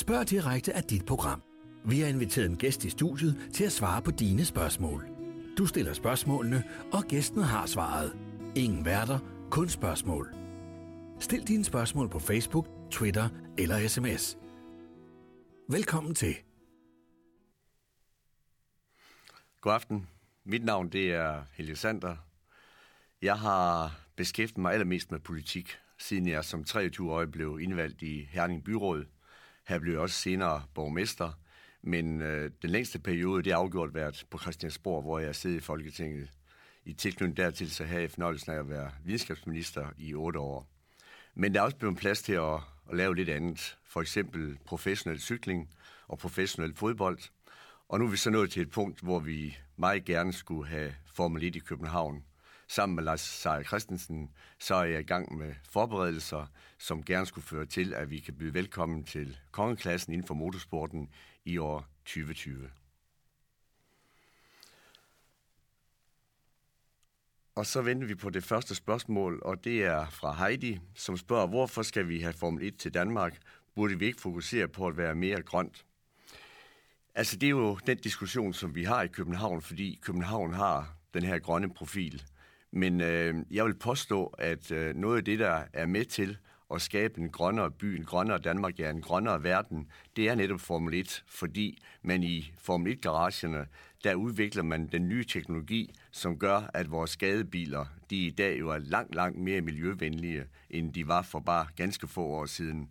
Spørg direkte af dit program. Vi har inviteret en gæst i studiet til at svare på dine spørgsmål. Du stiller spørgsmålene, og gæsten har svaret. Ingen værter, kun spørgsmål. Stil dine spørgsmål på Facebook, Twitter eller sms. Velkommen til. God aften. Mit navn det er Helge Sander. Jeg har beskæftiget mig allermest med politik, siden jeg som 23-årig blev indvalgt i Herning Byråd. Her blev jeg også senere borgmester, men øh, den længste periode det har afgjort været på Christiansborg, hvor jeg sidder i Folketinget. I tilknytning dertil så havde jeg fornøjelsen af at være videnskabsminister i otte år. Men der er også blevet plads til at, at lave lidt andet. For eksempel professionel cykling og professionel fodbold. Og nu er vi så nået til et punkt, hvor vi meget gerne skulle have Formel 1 i København. Sammen med Lars Seier Christensen, så er jeg i gang med forberedelser, som gerne skulle føre til, at vi kan byde velkommen til kongeklassen inden for motorsporten i år 2020. Og så venter vi på det første spørgsmål, og det er fra Heidi, som spørger, hvorfor skal vi have Formel 1 til Danmark? Burde vi ikke fokusere på at være mere grønt? Altså, det er jo den diskussion, som vi har i København, fordi København har den her grønne profil. Men øh, jeg vil påstå, at øh, noget af det, der er med til at skabe en grønnere by, en grønnere Danmark, ja, en grønnere verden, det er netop Formel 1, fordi man i Formel 1-garagerne, der udvikler man den nye teknologi, som gør, at vores gadebiler, de i dag jo er langt, langt mere miljøvenlige, end de var for bare ganske få år siden.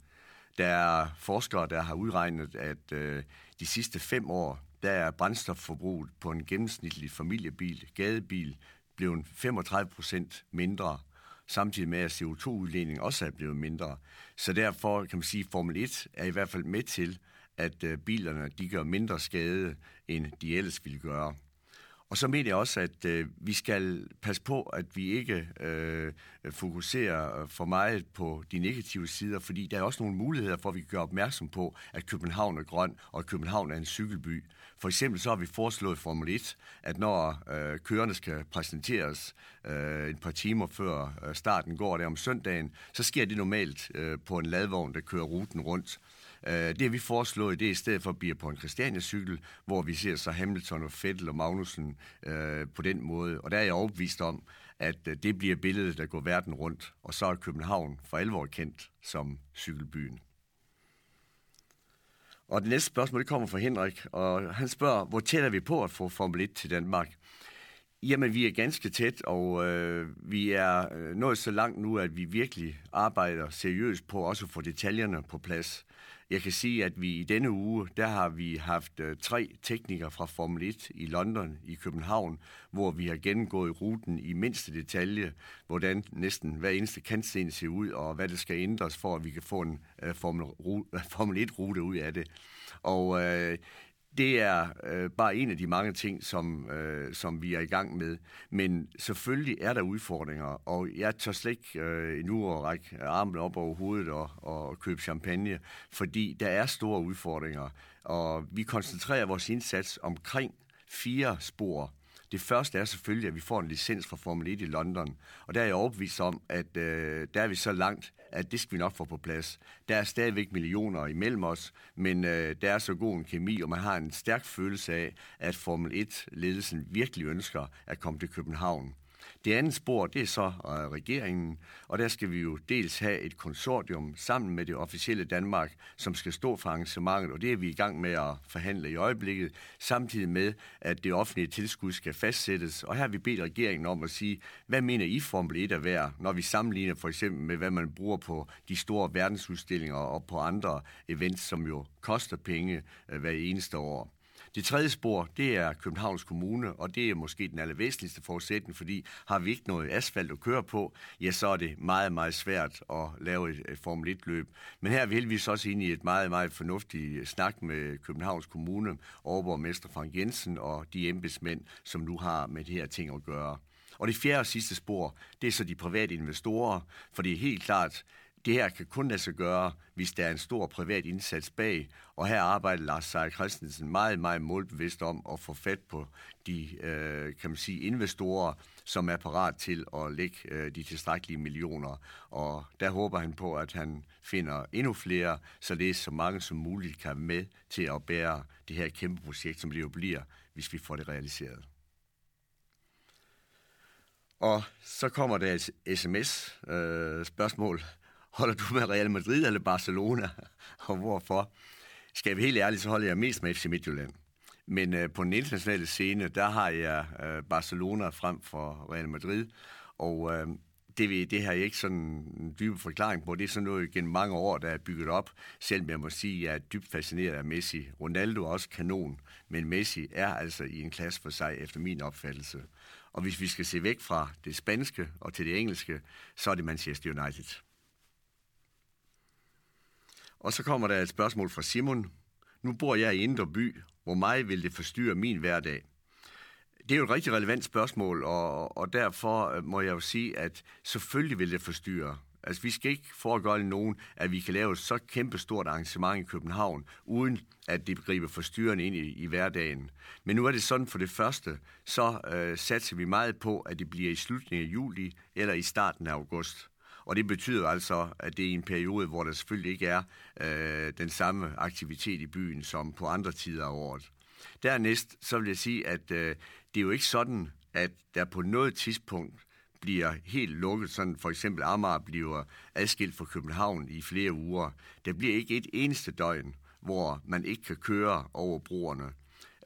Der er forskere, der har udregnet, at øh, de sidste fem år, der er brændstofforbruget på en gennemsnitlig familiebil, gadebil, blevet 35 procent mindre, samtidig med at CO2-udledningen også er blevet mindre. Så derfor kan man sige, at Formel 1 er i hvert fald med til, at øh, bilerne de gør mindre skade, end de ellers ville gøre. Og så mener jeg også, at øh, vi skal passe på, at vi ikke øh, fokuserer øh, for meget på de negative sider, fordi der er også nogle muligheder for, at vi kan gøre opmærksom på, at København er grøn, og at København er en cykelby. For eksempel så har vi foreslået Formel 1, at når øh, kørerne skal præsenteres øh, et par timer før øh, starten går der om søndagen, så sker det normalt øh, på en ladvogn, der kører ruten rundt. Øh, det vi foreslået, det er i stedet for at blive på en Christiania-cykel, hvor vi ser så Hamilton og Fettel og Magnussen øh, på den måde. Og der er jeg overbevist om, at øh, det bliver billedet, der går verden rundt, og så er København for alvor kendt som cykelbyen. Og det næste spørgsmål det kommer fra Henrik, og han spørger, hvor tæt er vi på at få Formel 1 til Danmark? Jamen, vi er ganske tæt, og øh, vi er øh, nået så langt nu, at vi virkelig arbejder seriøst på også at få detaljerne på plads. Jeg kan sige, at vi i denne uge, der har vi haft øh, tre teknikere fra Formel 1 i London, i København, hvor vi har gennemgået ruten i mindste detalje, hvordan næsten hver eneste kantsten ser ud, og hvad der skal ændres for, at vi kan få en øh, Formel, Formel 1-rute ud af det. Og øh, det er øh, bare en af de mange ting, som, øh, som vi er i gang med. Men selvfølgelig er der udfordringer, og jeg tør slet ikke øh, endnu at række armen op over hovedet og, og købe champagne, fordi der er store udfordringer, og vi koncentrerer vores indsats omkring fire spor. Det første er selvfølgelig, at vi får en licens fra Formel 1 i London, og der er jeg overbevist om, at øh, der er vi så langt, at det skal vi nok få på plads. Der er stadigvæk millioner imellem os, men øh, der er så god en kemi, og man har en stærk følelse af, at Formel 1-ledelsen virkelig ønsker at komme til København. Det andet spor, det er så øh, regeringen, og der skal vi jo dels have et konsortium sammen med det officielle Danmark, som skal stå for arrangementet, og det er vi i gang med at forhandle i øjeblikket, samtidig med, at det offentlige tilskud skal fastsættes. Og her har vi bedt regeringen om at sige, hvad mener I Formel 1 er værd, når vi sammenligner for eksempel med, hvad man bruger på de store verdensudstillinger og på andre events, som jo koster penge øh, hver eneste år. Det tredje spor, det er Københavns Kommune, og det er måske den allervæsentligste forudsætning, fordi har vi ikke noget asfalt at køre på, ja, så er det meget, meget svært at lave et, Formel 1-løb. Men her vil vi så også ind i et meget, meget fornuftigt øh, snak med Københavns Kommune, overborgmester Frank Jensen og de embedsmænd, som nu har med det her ting at gøre. Og det fjerde og sidste spor, det er så de private investorer, for det er helt klart, det her kan kun lade sig gøre, hvis der er en stor privat indsats bag, og her arbejder Lars Seier Christensen meget, meget målbevidst om at få fat på de, øh, kan man sige, investorer, som er parat til at lægge øh, de tilstrækkelige millioner. Og der håber han på, at han finder endnu flere, så det så mange som muligt kan med til at bære det her kæmpe projekt, som det jo bliver, hvis vi får det realiseret. Og så kommer der et sms-spørgsmål. Øh, holder du med Real Madrid eller Barcelona? Og hvorfor? Skal vi helt ærligt, så holder jeg mest med FC Midtjylland. Men øh, på den internationale scene, der har jeg øh, Barcelona frem for Real Madrid. Og øh, det, det har jeg ikke sådan en dyb forklaring på. Det er sådan noget gennem mange år, der er bygget op. Selvom jeg må sige, at jeg er dybt fascineret af Messi. Ronaldo er også kanon, men Messi er altså i en klasse for sig, efter min opfattelse. Og hvis vi skal se væk fra det spanske og til det engelske, så er det Manchester United. Og så kommer der et spørgsmål fra Simon. Nu bor jeg i Indre By. Hvor meget vil det forstyrre min hverdag? Det er jo et rigtig relevant spørgsmål, og, og derfor øh, må jeg jo sige, at selvfølgelig vil det forstyrre. Altså, vi skal ikke foregøre nogen, at vi kan lave et så kæmpestort arrangement i København, uden at det griber forstyrrende ind i, i hverdagen. Men nu er det sådan for det første, så øh, satser vi meget på, at det bliver i slutningen af juli eller i starten af august. Og det betyder altså, at det er en periode, hvor der selvfølgelig ikke er øh, den samme aktivitet i byen som på andre tider af året. Dernæst så vil jeg sige, at øh, det er jo ikke sådan, at der på noget tidspunkt bliver helt lukket, sådan for eksempel Amager bliver adskilt fra København i flere uger. Der bliver ikke et eneste døgn, hvor man ikke kan køre over broerne.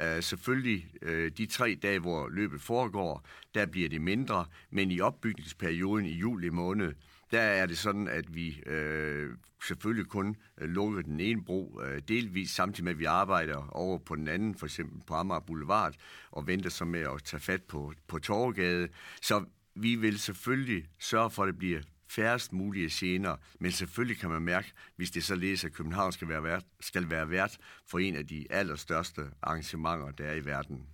Uh, selvfølgelig uh, de tre dage, hvor løbet foregår, der bliver det mindre, men i opbygningsperioden i juli måned, der er det sådan, at vi øh, selvfølgelig kun øh, lukker den ene bro øh, delvis, samtidig med, at vi arbejder over på den anden, for eksempel på Amager Boulevard, og venter så med at tage fat på, på Torgade. Så vi vil selvfølgelig sørge for, at det bliver færrest mulige gener, men selvfølgelig kan man mærke, hvis det så læser, at København skal være, vært, skal være vært for en af de allerstørste arrangementer, der er i verden.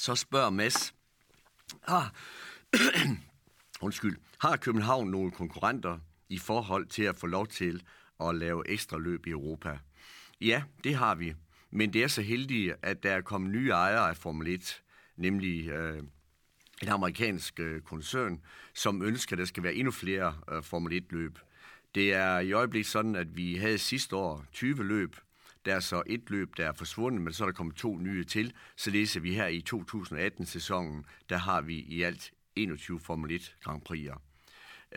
Så spørger Mads, ah, undskyld, har København nogle konkurrenter i forhold til at få lov til at lave ekstra løb i Europa? Ja, det har vi. Men det er så heldigt, at der er kommet nye ejere af Formel 1, nemlig øh, en amerikansk øh, koncern, som ønsker, at der skal være endnu flere øh, Formel 1-løb. Det er i øjeblikket sådan, at vi havde sidste år 20 løb, der er så et løb, der er forsvundet, men så er der kommet to nye til. Så læser vi her i 2018-sæsonen, der har vi i alt 21 Formel 1 Grand Prix'er.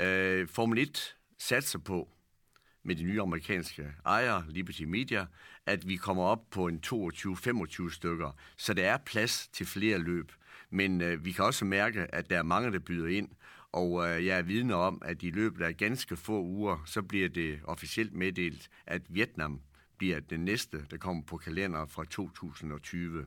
Øh, Formel 1 satser på, med de nye amerikanske ejere, Liberty Media, at vi kommer op på en 22-25 stykker. Så der er plads til flere løb. Men øh, vi kan også mærke, at der er mange, der byder ind, og øh, jeg er vidne om, at i løbet af ganske få uger, så bliver det officielt meddelt, at Vietnam bliver den næste, der kommer på kalenderen fra 2020.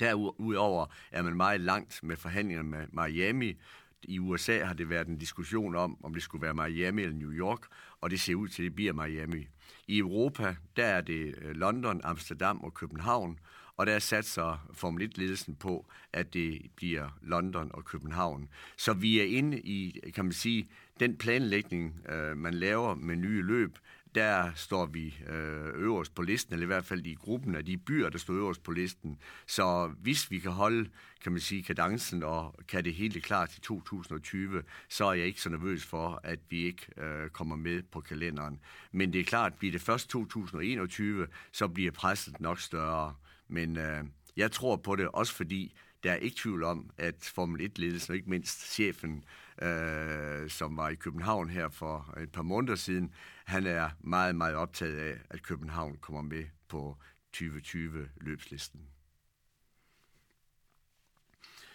Derudover er man meget langt med forhandlingerne med Miami. I USA har det været en diskussion om, om det skulle være Miami eller New York, og det ser ud til, at det bliver Miami. I Europa, der er det øh, London, Amsterdam og København, og der satser Formel 1-ledelsen på, at det bliver London og København. Så vi er inde i, kan man sige, den planlægning, øh, man laver med nye løb, der står vi øh, øverst på listen, eller i hvert fald i gruppen af de byer, der står øverst på listen. Så hvis vi kan holde, kan man sige, kadencen og kan det hele klart til 2020, så er jeg ikke så nervøs for, at vi ikke øh, kommer med på kalenderen. Men det er klart, at bliver det først 2021, så bliver presset nok større. Men øh, jeg tror på det, også fordi der er ikke tvivl om, at Formel 1-ledelsen, og ikke mindst chefen, øh, øh, som var i København her for et par måneder siden, han er meget, meget optaget af, at København kommer med på 2020-løbslisten.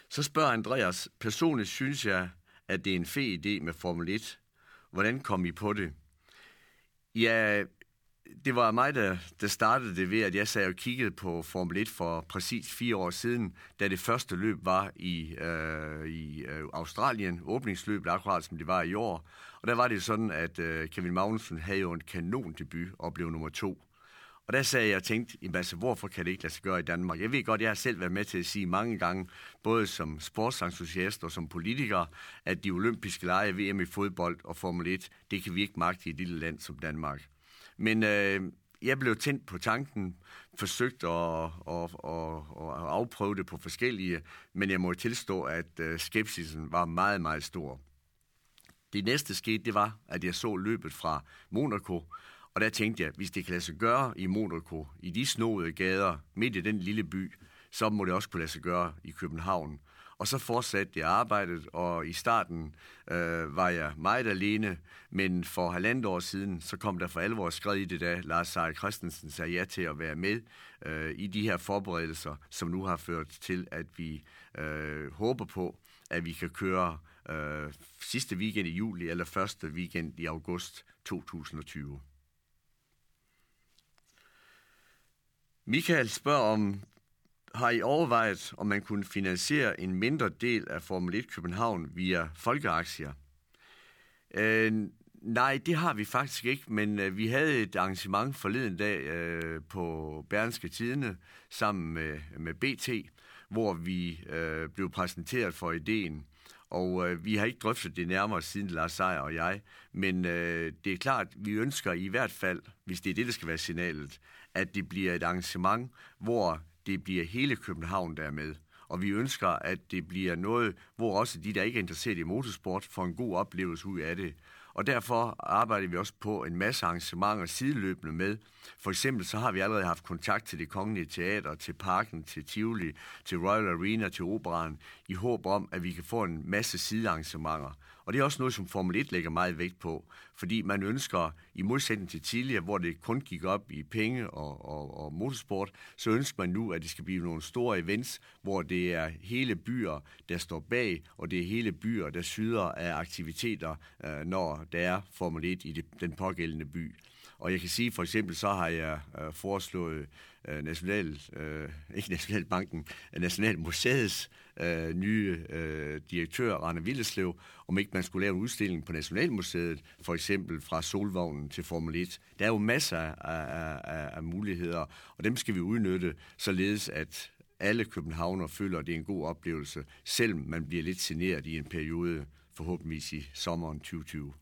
Så spørger Andreas, personligt synes jeg, at det er en fed idé med Formel 1. Hvordan kom I på det? Ja, det var mig, der, der startede det ved, at jeg sad og kiggede på Formel 1 for præcis fire år siden, da det første løb var i, øh, i øh, Australien, åbningsløbet akkurat som det var i år. Og der var det sådan, at øh, Kevin Magnussen havde jo en kanon debut og blev nummer to. Og der sagde jeg og tænkte, altså, hvorfor kan det ikke lade sig gøre i Danmark? Jeg ved godt, jeg har selv været med til at sige mange gange, både som sportsentusiast og som politiker, at de olympiske lege, VM i fodbold og Formel 1, det kan vi ikke magte i et lille land som Danmark. Men øh, jeg blev tændt på tanken, forsøgt at, at, at, at afprøve det på forskellige, men jeg må tilstå, at øh, skepsisen var meget, meget stor. Det næste skete, det var, at jeg så løbet fra Monaco, og der tænkte jeg, hvis det kan lade sig gøre i Monaco, i de snoede gader, midt i den lille by, så må det også kunne lade sig gøre i København. Og så fortsatte jeg arbejdet, og i starten øh, var jeg meget alene, men for halvandet år siden, så kom der for alvor skred i det, da Lars Seier Christensen sagde ja til at være med øh, i de her forberedelser, som nu har ført til, at vi øh, håber på, at vi kan køre øh, sidste weekend i juli eller første weekend i august 2020. Michael spørger om, har I overvejet, om man kunne finansiere en mindre del af Formel 1 København via folkeaktier? Øh, nej, det har vi faktisk ikke, men øh, vi havde et arrangement forleden dag øh, på Bernske Tidene sammen med, med BT, hvor vi øh, blev præsenteret for ideen. Og øh, vi har ikke drøftet det nærmere siden Lars Seier og jeg, men øh, det er klart, vi ønsker i hvert fald, hvis det er det, der skal være signalet, at det bliver et arrangement, hvor det bliver hele København, der er med. Og vi ønsker, at det bliver noget, hvor også de, der ikke er interesseret i motorsport, får en god oplevelse ud af det. Og derfor arbejder vi også på en masse arrangementer sideløbende med. For eksempel så har vi allerede haft kontakt til det kongelige teater, til parken, til Tivoli, til Royal Arena, til Operan, i håb om, at vi kan få en masse sidearrangementer. Og det er også noget, som Formel 1 lægger meget vægt på, fordi man ønsker, i modsætning til tidligere, hvor det kun gik op i penge og, og, og motorsport, så ønsker man nu, at det skal blive nogle store events, hvor det er hele byer, der står bag, og det er hele byer, der syder af aktiviteter, øh, når der er Formel 1 i det, den pågældende by. Og jeg kan sige, for eksempel, så har jeg øh, foreslået øh, National, øh, ikke Nationalbanken, øh, Nationalmuseets øh, nye øh, direktør, Arne Villeslev, om ikke man skulle lave en udstilling på Nationalmuseet, for eksempel fra Solvognen til Formel 1. Der er jo masser af, af, af muligheder, og dem skal vi udnytte, således at alle københavner føler, at det er en god oplevelse, selvom man bliver lidt generet i en periode, forhåbentlig i sommeren 2020.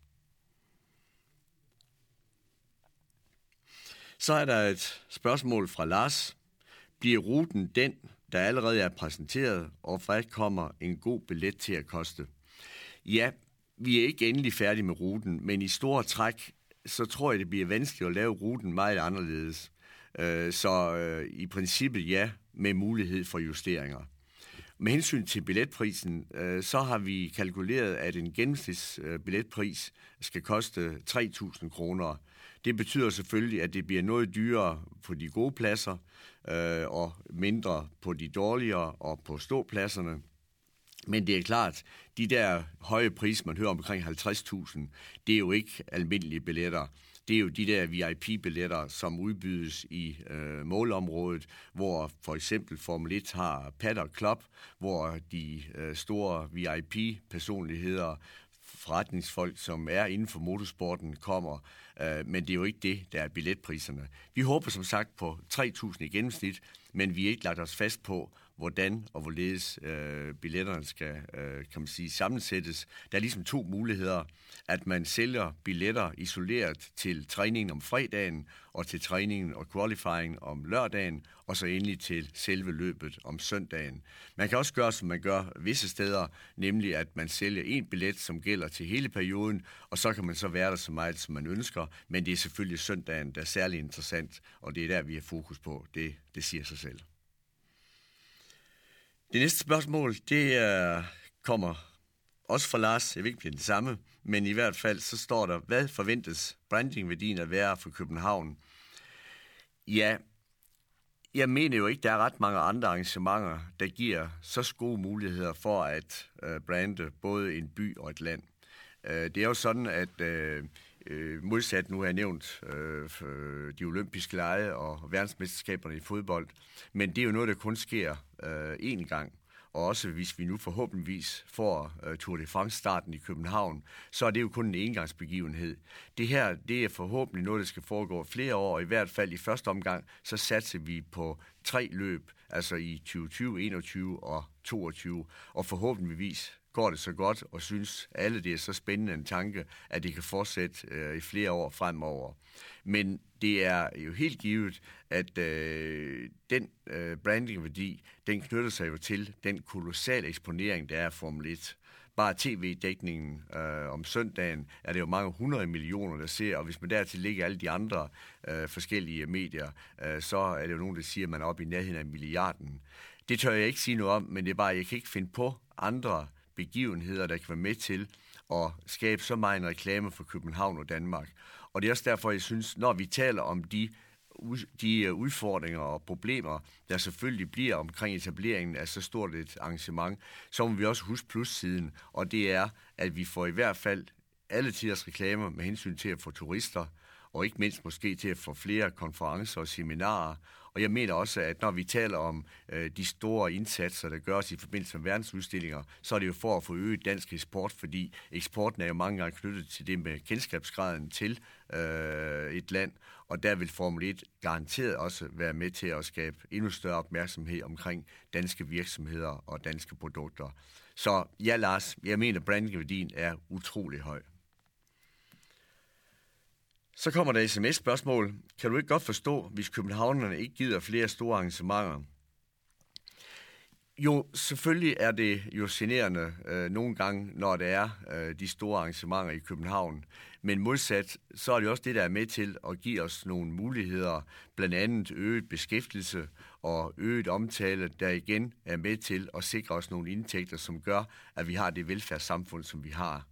Så er der et spørgsmål fra Lars. Bliver ruten den, der allerede er præsenteret, og hvad kommer en god billet til at koste? Ja, vi er ikke endelig færdige med ruten, men i store træk, så tror jeg, det bliver vanskeligt at lave ruten meget anderledes. Øh, så øh, i princippet ja, med mulighed for justeringer. Med hensyn til billetprisen, øh, så har vi kalkuleret, at en gennemsnitsbilletpris skal koste 3.000 kroner det betyder selvfølgelig, at det bliver noget dyrere på de gode pladser, øh, og mindre på de dårligere og på ståpladserne. Men det er klart, de der høje priser, man hører omkring 50.000, det er jo ikke almindelige billetter. Det er jo de der VIP-billetter, som udbydes i øh, målområdet, hvor for eksempel Formel 1 har Paddock Club, hvor de øh, store VIP-personligheder forretningsfolk, som er inden for motorsporten, kommer. Øh, men det er jo ikke det, der er billetpriserne. Vi håber som sagt på 3.000 i gennemsnit, men vi har ikke lagt os fast på, hvordan og hvorledes øh, billetterne skal øh, kan man sige, sammensættes. Der er ligesom to muligheder, at man sælger billetter isoleret til træningen om fredagen, og til træningen og qualifying om lørdagen, og så endelig til selve løbet om søndagen. Man kan også gøre, som man gør visse steder, nemlig at man sælger en billet, som gælder til hele perioden, og så kan man så være der så meget, som man ønsker, men det er selvfølgelig søndagen, der er særlig interessant, og det er der, vi har fokus på. Det, det siger sig selv. Det næste spørgsmål, det er, kommer også fra Lars. Jeg ved ikke, om det er det samme, men i hvert fald så står der, hvad forventes brandingværdien at være for København? Ja, jeg mener jo ikke, der er ret mange andre arrangementer, der giver så gode muligheder for at uh, brande både en by og et land. Uh, det er jo sådan, at uh, øh, modsat nu har jeg nævnt øh, øh, de olympiske lege og verdensmesterskaberne i fodbold. Men det er jo noget, der kun sker øh, én gang. og også hvis vi nu forhåbentligvis får øh, Tour de France-starten i København, så er det jo kun en engangsbegivenhed. Det her, det er forhåbentlig noget, der skal foregå flere år, og i hvert fald i første omgang, så satser vi på tre løb, altså i 2020, 21 og 22, og forhåbentligvis går det så godt, og synes alle, det er så spændende en tanke, at det kan fortsætte øh, i flere år fremover. Men det er jo helt givet, at øh, den øh, brandingværdi, den knytter sig jo til den kolossale eksponering, der er Formel 1 bare tv-dækningen øh, om søndagen er det jo mange hundrede millioner, der ser, og hvis man dertil lægger alle de andre øh, forskellige medier, øh, så er det jo nogen, der siger, at man er oppe i nærheden af milliarden. Det tør jeg ikke sige noget om, men det er bare, at jeg kan ikke finde på andre begivenheder, der kan være med til at skabe så meget en reklame for København og Danmark. Og det er også derfor, jeg synes, når vi taler om de de øh, udfordringer og problemer, der selvfølgelig bliver omkring etableringen af så stort et arrangement, så må vi også huske plussiden, og det er, at vi får i hvert fald alle tiders reklamer med hensyn til at få turister, og ikke mindst måske til at få flere konferencer og seminarer, og jeg mener også, at når vi taler om øh, de store indsatser, der gøres i forbindelse med verdensudstillinger, så er det jo for at få øget dansk eksport, fordi eksporten er jo mange gange knyttet til det med kendskabsgraden til øh, et land, og der vil Formel 1 garanteret også være med til at skabe endnu større opmærksomhed omkring danske virksomheder og danske produkter. Så ja, Lars, jeg mener, brandingværdien er utrolig høj. Så kommer der sms-spørgsmål. Kan du ikke godt forstå, hvis københavnerne ikke gider flere store arrangementer? Jo, selvfølgelig er det jo generende øh, nogle gange, når det er øh, de store arrangementer i København. Men modsat, så er det også det, der er med til at give os nogle muligheder, blandt andet øget beskæftigelse og øget omtale, der igen er med til at sikre os nogle indtægter, som gør, at vi har det velfærdssamfund, som vi har.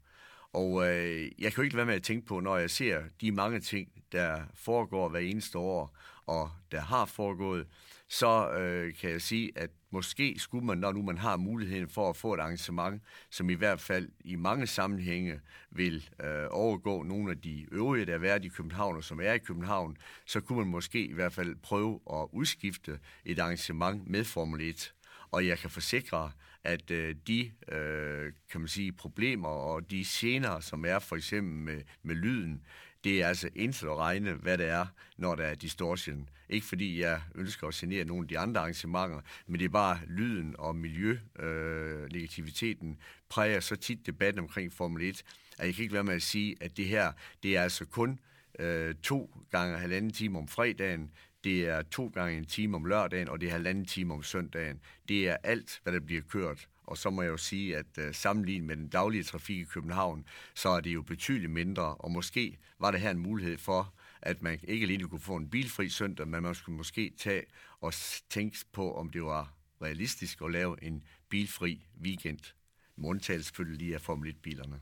Og øh, jeg kan jo ikke være med at tænke på, når jeg ser de mange ting, der foregår hver eneste år, og der har foregået, så øh, kan jeg sige, at måske skulle man, når nu man har muligheden for at få et arrangement, som i hvert fald i mange sammenhænge vil øh, overgå nogle af de øvrige, der er været i København og som er i København, så kunne man måske i hvert fald prøve at udskifte et arrangement med Formel 1. Og jeg kan forsikre, at øh, de øh, kan man sige, problemer og de scener, som er for eksempel med, med lyden, det er altså intet at regne, hvad det er, når der er distortion. Ikke fordi jeg ønsker at genere nogle af de andre arrangementer, men det er bare lyden og miljø-negativiteten øh, præger så tit debatten omkring Formel 1, at jeg kan ikke være med at sige, at det her, det er altså kun øh, to gange halvanden time om fredagen, det er to gange en time om lørdagen, og det er halvanden time om søndagen. Det er alt, hvad der bliver kørt. Og så må jeg jo sige, at øh, sammenlignet med den daglige trafik i København, så er det jo betydeligt mindre, og måske var det her en mulighed for, at man ikke alene kunne få en bilfri søndag, men man skulle måske tage og tænke på, om det var realistisk at lave en bilfri weekend. Mundtagelse selvfølgelig lige af Formel 1-bilerne.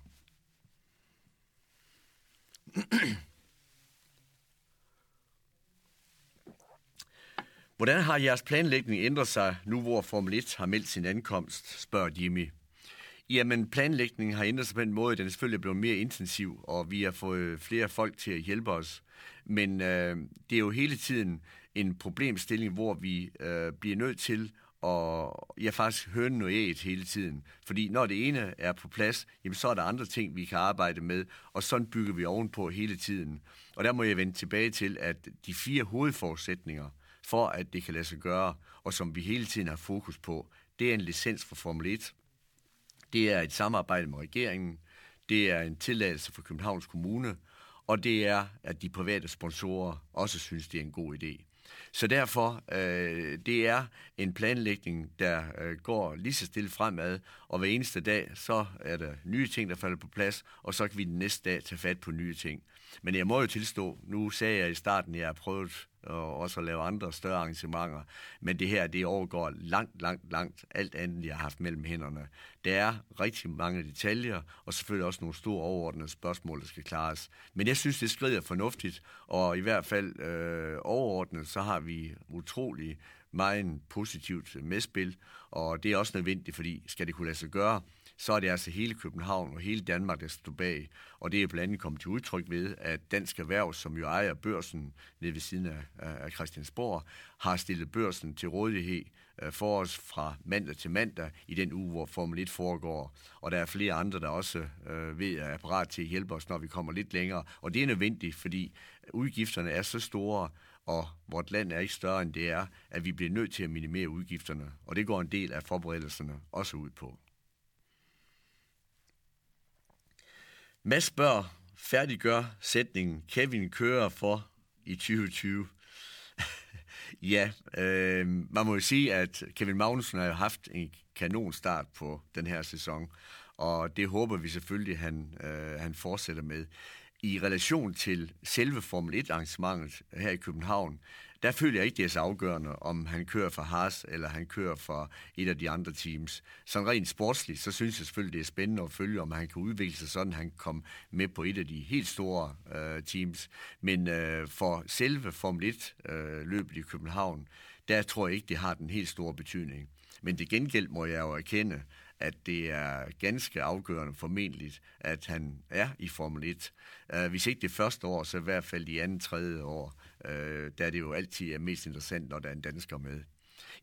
Hvordan har jeres planlægning ændret sig nu, hvor Formel 1 har meldt sin ankomst, spørger Jimmy. Jamen, planlægningen har ændret sig på en måde, den er blevet mere intensiv, og vi har fået flere folk til at hjælpe os. Men øh, det er jo hele tiden en problemstilling, hvor vi øh, bliver nødt til at ja, faktisk høre noget æget hele tiden. Fordi når det ene er på plads, jamen, så er der andre ting, vi kan arbejde med, og sådan bygger vi ovenpå hele tiden. Og der må jeg vende tilbage til, at de fire hovedforudsætninger – for at det kan lade sig gøre, og som vi hele tiden har fokus på, det er en licens for Formel 1. Det er et samarbejde med regeringen. Det er en tilladelse for Københavns Kommune. Og det er, at de private sponsorer også synes, det er en god idé. Så derfor, øh, det er en planlægning, der øh, går lige så stille fremad, og hver eneste dag, så er der nye ting, der falder på plads, og så kan vi den næste dag tage fat på nye ting. Men jeg må jo tilstå, nu sagde jeg i starten, at jeg har prøvet og også at lave andre større arrangementer. Men det her, det overgår langt, langt, langt alt andet, jeg har haft mellem hænderne. Der er rigtig mange detaljer, og selvfølgelig også nogle store overordnede spørgsmål, der skal klares. Men jeg synes, det skrider fornuftigt, og i hvert fald øh, overordnet, så har vi utrolig meget positivt medspil, og det er også nødvendigt, fordi skal det kunne lade sig gøre, så er det altså hele København og hele Danmark, der står bag. Og det er blandt andet kommet til udtryk ved, at Dansk Erhverv, som jo ejer børsen nede ved siden af, af Christiansborg, har stillet børsen til rådighed øh, for os fra mandag til mandag i den uge, hvor Formel 1 foregår. Og der er flere andre, der også øh, ved er parat til at hjælpe os, når vi kommer lidt længere. Og det er nødvendigt, fordi udgifterne er så store, og vort land er ikke større end det er, at vi bliver nødt til at minimere udgifterne. Og det går en del af forberedelserne også ud på. Mads spørger, færdiggør sætningen, Kevin kører for i 2020. ja, øh, man må jo sige, at Kevin Magnussen har haft en kanonstart på den her sæson, og det håber vi selvfølgelig, han, øh, han fortsætter med i relation til selve Formel 1-arrangementet her i København, der føler jeg ikke, det er så afgørende, om han kører for Haas, eller han kører for et af de andre teams. Så rent sportsligt, så synes jeg selvfølgelig, det er spændende at følge, om han kan udvikle sig sådan, han kan komme med på et af de helt store øh, teams. Men øh, for selve Formel 1-løbet øh, i København, der tror jeg ikke, det har den helt store betydning. Men det gengæld må jeg jo erkende, at det er ganske afgørende formentlig, at han er i Formel 1. Uh, øh, hvis ikke det første år, så i hvert fald i anden, tredje år, uh, der er det jo altid er mest interessant, når der er en dansker med.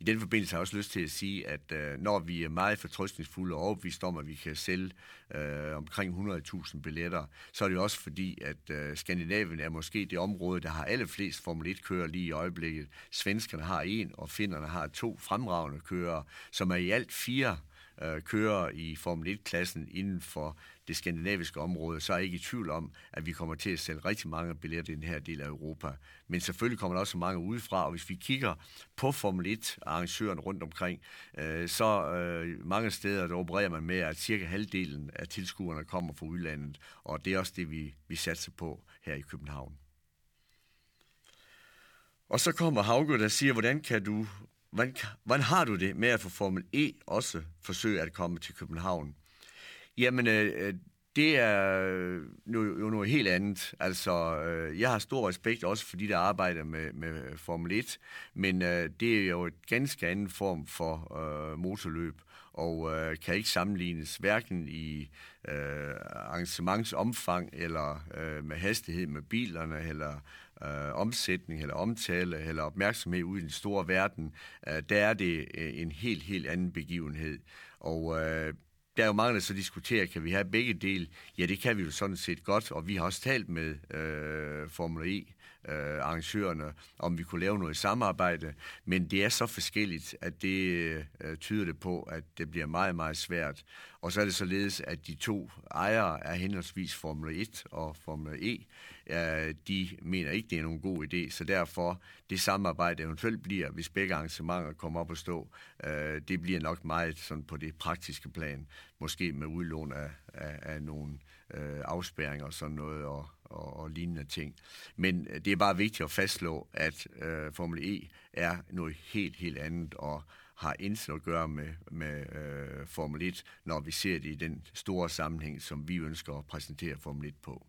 I den forbindelse har jeg også lyst til at sige, at uh, når vi er meget fortrystningsfulde og overbevist om, at vi kan sælge uh, omkring 100.000 billetter, så er det jo også fordi, at uh, Skandinavien er måske det område, der har allerflest Formel 1-kører lige i øjeblikket. Svenskerne har en, og finnerne har to fremragende kører, som er i alt fire øh, kører i Formel 1-klassen inden for det skandinaviske område, så er jeg ikke i tvivl om, at vi kommer til at sælge rigtig mange billetter i den her del af Europa. Men selvfølgelig kommer der også mange udefra, og hvis vi kigger på Formel 1-arrangøren rundt omkring, øh, så øh, mange steder der opererer man med, at cirka halvdelen af tilskuerne kommer fra udlandet, og det er også det, vi, vi satser på her i København. Og så kommer Hauge, der siger, hvordan kan du hvordan, hvordan har du det med at få Formel E også forsøge at komme til København? Jamen, øh, øh det er øh, jo, jo noget helt andet. Altså, øh, jeg har stor respekt også for de, der arbejder med, med Formel 1, men øh, det er jo et ganske anden form for øh, motorløb, og øh, kan ikke sammenlignes hverken i øh, arrangementsomfang eller øh, med hastighed med bilerne eller øh, omsætning eller omtale eller opmærksomhed ude i den store verden, øh, der er det øh, en helt, helt anden begivenhed. Og øh, der er jo mange, der så diskuterer, kan vi have begge dele? Ja, det kan vi jo sådan set godt, og vi har også talt med øh, Formel E, øh, arrangørerne, om vi kunne lave noget samarbejde, men det er så forskelligt, at det øh, tyder det på, at det bliver meget, meget svært. Og så er det således, at de to ejere er henholdsvis Formel 1 og Formel E, øh, de mener ikke, det er nogen god idé, så derfor det samarbejde eventuelt bliver, hvis begge arrangementer kommer op at stå, øh, det bliver nok meget sådan på det praktiske plan, måske med udlån af, af, af nogle øh, afspærringer og sådan noget, og, og, og lignende ting. Men øh, det er bare vigtigt at fastslå, at øh, Formel E er noget helt, helt andet, og har intet at gøre med, med øh, Formel 1, når vi ser det i den store sammenhæng, som vi ønsker at præsentere Formel 1 på.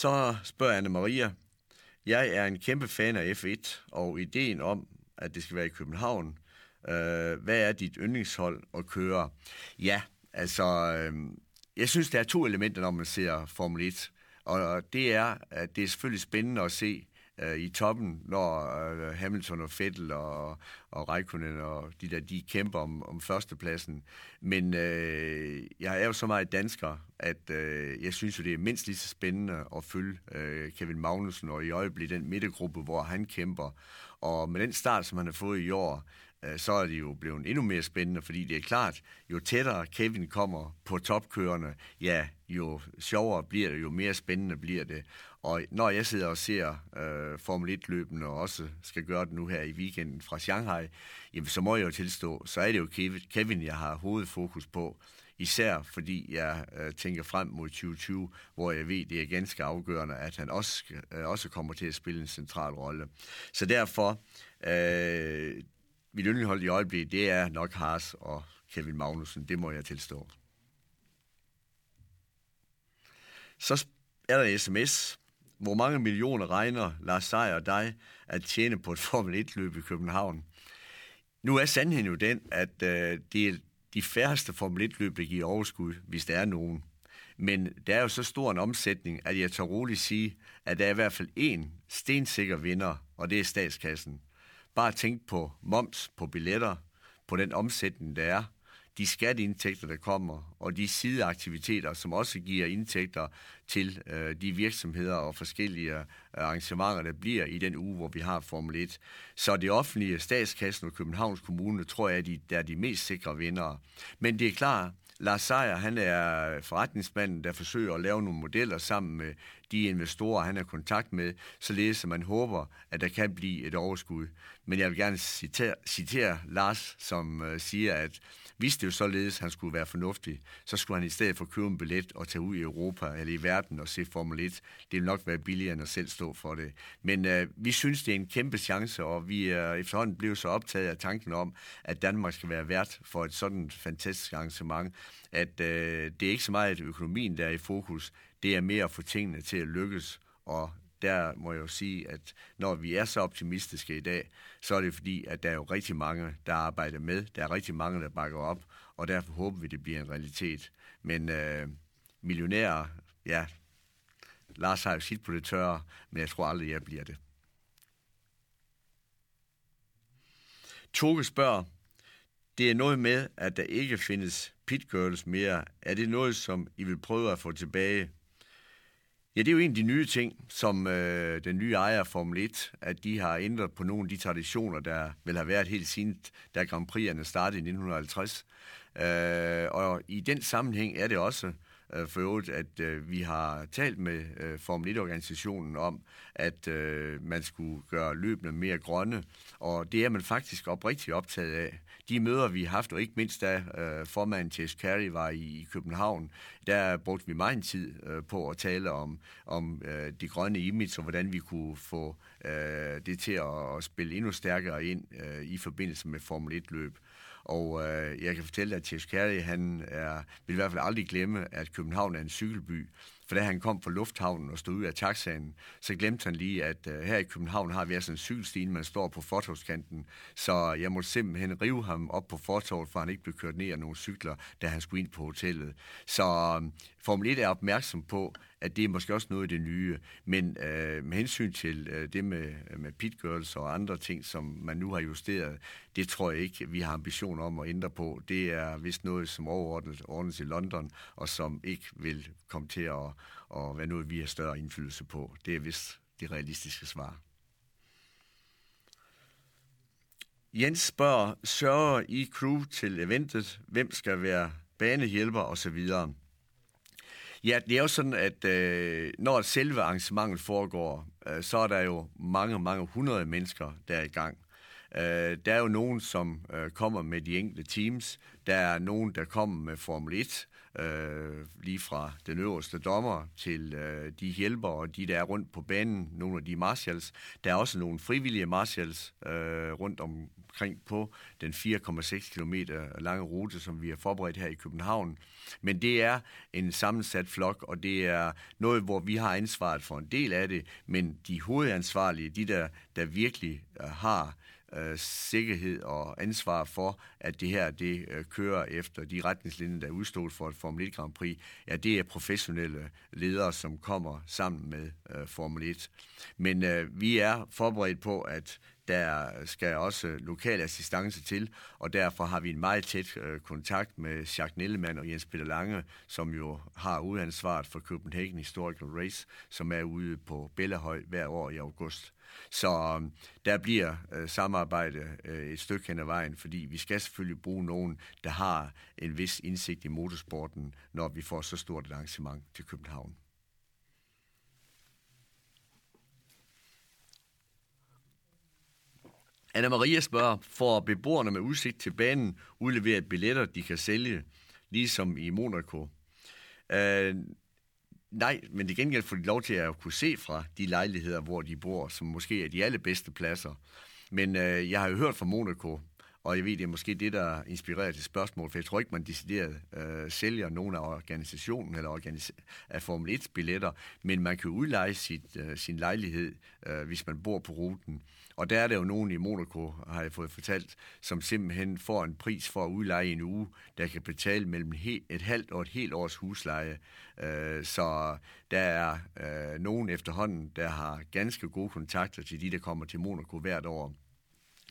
Så spørger Anne Maria, jeg er en kæmpe fan af F1, og ideen om, at det skal være i København, øh, hvad er dit yndlingshold at køre? Ja, altså, øh, jeg synes, der er to elementer, når man ser Formel 1. Og det er, at det er selvfølgelig spændende at se øh, i toppen, når øh, Hamilton og Vettel og, og Raikkonen og de der, de kæmper om, om førstepladsen. Men øh, jeg er jo så meget dansker, at øh, jeg synes jo, det er mindst lige så spændende at følge øh, Kevin Magnussen og i øjeblikket den midtergruppe, hvor han kæmper. Og med den start, som han har fået i år, Øh, så er det jo blevet endnu mere spændende, fordi det er klart, jo tættere Kevin kommer på topkørende, ja, jo sjovere bliver det, jo mere spændende bliver det. Og når jeg sidder og ser øh, Formel 1-løbende, og også skal gøre det nu her i weekenden fra Shanghai, jamen, så må jeg jo tilstå, så er det jo Kevin, jeg har hovedfokus på. Især fordi jeg øh, tænker frem mod 2020, hvor jeg ved, det er ganske afgørende, at han også, øh, også kommer til at spille en central rolle. Så derfor, øh, mit yndlingshold i øjeblikket, det er nok Haas og Kevin Magnussen. Det må jeg tilstå. Så er der sms. Hvor mange millioner regner Lars Seier og dig at tjene på et Formel 1-løb i København? Nu er sandheden jo den, at øh, det er de færreste Formel 1-løb, der giver overskud, hvis der er nogen. Men der er jo så stor en omsætning, at jeg tør roligt sige, at der er i hvert fald én stensikker vinder, og det er statskassen. Bare tænk på moms på billetter, på den omsætning, der er, de skatteindtægter, der kommer, og de sideaktiviteter, som også giver indtægter til øh, de virksomheder og forskellige øh, arrangementer, der bliver i den uge, hvor vi har Formel 1. Så det offentlige, statskassen og Københavns Kommune, tror jeg, de, der er de mest sikre vindere. Men det er klart, Lars Seier, han er forretningsmanden, der forsøger at lave nogle modeller sammen med de investorer, han er i kontakt med, således at man håber, at der kan blive et overskud. Men jeg vil gerne citere, citere Lars, som øh, siger, at hvis det jo således, at han skulle være fornuftig, så skulle han i stedet for købe en billet og tage ud i Europa eller i verden og se Formel 1. Det ville nok være billigere end at selv stå for det. Men øh, vi synes, det er en kæmpe chance, og vi er efterhånden blevet så optaget af tanken om, at Danmark skal være vært for et sådan fantastisk arrangement, at øh, det er ikke så meget økonomien, der er i fokus, det er mere at få tingene til at lykkes, og der må jeg jo sige, at når vi er så optimistiske i dag, så er det fordi, at der er jo rigtig mange, der arbejder med. Der er rigtig mange, der bakker op, og derfor håber vi, det bliver en realitet. Men øh, millionærer, ja, Lars har jo sit på det tørre, men jeg tror aldrig, jeg bliver det. Toge spørger, det er noget med, at der ikke findes pit girls mere. Er det noget, som I vil prøve at få tilbage? Ja, det er jo en af de nye ting, som øh, den nye ejer af Formel 1, at de har ændret på nogle af de traditioner, der vel har været helt siden, da Grand Prix'erne startede i 1950. Øh, og i den sammenhæng er det også øh, for øvrigt, at øh, vi har talt med øh, Formel 1-organisationen om, at øh, man skulle gøre løbende mere grønne, og det er man faktisk oprigtigt optaget af de møder, vi har haft, og ikke mindst da øh, formanden Chase Carey var i, i København, der brugte vi meget tid øh, på at tale om, om øh, de grønne image, og hvordan vi kunne få øh, det til at, at spille endnu stærkere ind øh, i forbindelse med Formel 1-løb. Og øh, jeg kan fortælle, at Chase Carey, han er, vil i hvert fald aldrig glemme, at København er en cykelby. For da han kom fra lufthavnen og stod ud af taxaen, så glemte han lige, at øh, her i København har vi altså en cykelstien, man står på fortovskanten. Så jeg måtte simpelthen rive ham op på fortovet, for han ikke blev kørt ned af nogle cykler, da han skulle ind på hotellet. Så Formel 1 er opmærksom på, at det er måske også noget af det nye. Men øh, med hensyn til øh, det med, med pit girls og andre ting, som man nu har justeret, det tror jeg ikke, vi har ambition om at ændre på. Det er vist noget, som overordnet ordnes i London, og som ikke vil komme til at, at være noget, vi har større indflydelse på. Det er vist det realistiske svar. Jens spørger, sørger I crew til eventet? Hvem skal være banehjælper osv.? Ja, det er jo sådan, at øh, når selve arrangementet foregår, øh, så er der jo mange, mange hundrede mennesker, der er i gang. Øh, der er jo nogen, som øh, kommer med de enkelte teams. Der er nogen, der kommer med Formel 1, øh, lige fra den øverste dommer til øh, de hjælpere og de, der er rundt på banen, nogle af de marshals. Der er også nogle frivillige marshals øh, rundt omkring på den 4,6 km lange rute, som vi har forberedt her i København. Men det er en sammensat flok, og det er noget, hvor vi har ansvaret for en del af det, men de hovedansvarlige, de der, der virkelig øh, har øh, sikkerhed og ansvar for, at det her det øh, kører efter de retningslinjer, der er udstået for et Formel 1 Grand Prix, ja, det er professionelle ledere, som kommer sammen med øh, Formel 1. Men øh, vi er forberedt på, at der skal også lokal assistance til, og derfor har vi en meget tæt øh, kontakt med Jacques Nellemann og Jens Peter Lange, som jo har udansvaret for Copenhagen Historical Race, som er ude på Bellahøj hver år i august. Så øhm, der bliver øh, samarbejde øh, et stykke hen ad vejen, fordi vi skal selvfølgelig bruge nogen, der har en vis indsigt i motorsporten, når vi får så stort et arrangement til København. Anna Maria spørger, får beboerne med udsigt til banen udleveret billetter, de kan sælge, ligesom i Monaco? Øh, Nej, men det gengæld får de lov til at kunne se fra de lejligheder, hvor de bor, som måske er de allerbedste pladser. Men øh, jeg har jo hørt fra Monaco, og jeg ved, det er måske det, der inspirerer til spørgsmål, for jeg tror ikke, man decideret øh, sælger nogen af organisationen eller organis- af Formel 1-billetter, men man kan udleje sit, øh, sin lejlighed, øh, hvis man bor på ruten. Og der er der jo nogen i Monaco, har jeg fået fortalt, som simpelthen får en pris for at udleje en uge, der kan betale mellem et halvt og et helt års husleje. Øh, så der er øh, nogen efterhånden, der har ganske gode kontakter til de, der kommer til Monaco hvert år.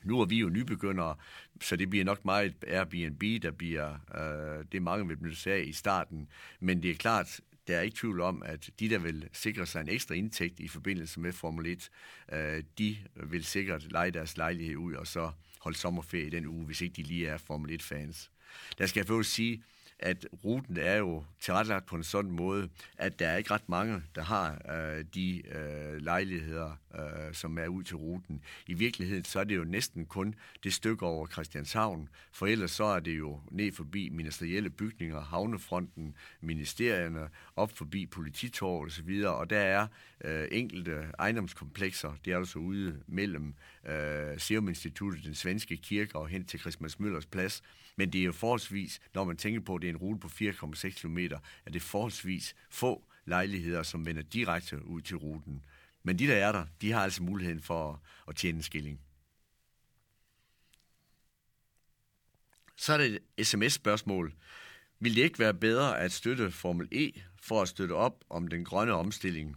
Nu er vi jo nybegyndere, så det bliver nok meget Airbnb, der bliver øh, det mange vil benytte sig af i starten. Men det er klart, der er ikke tvivl om, at de, der vil sikre sig en ekstra indtægt i forbindelse med Formel 1, øh, de vil sikkert lege deres lejlighed ud og så holde sommerferie i den uge, hvis ikke de lige er Formel 1-fans. Der skal jeg få sige, at ruten er jo tilrettelagt på en sådan måde, at der er ikke ret mange, der har øh, de øh, lejligheder, øh, som er ud til ruten. I virkeligheden så er det jo næsten kun det stykke over Christianshavn, for ellers så er det jo ned forbi ministerielle bygninger, havnefronten, ministerierne, op forbi polititorvet osv., og der er øh, enkelte ejendomskomplekser, det er altså ude mellem øh, Serum Instituttet, den svenske kirke og hen til Christmas Møllers plads, men det er jo forholdsvis, når man tænker på, at det er en rute på 4,6 km, at det er forholdsvis få lejligheder, som vender direkte ud til ruten. Men de, der er der, de har altså muligheden for at tjene en skilling. Så er det et sms-spørgsmål. Vil det ikke være bedre at støtte Formel E for at støtte op om den grønne omstilling?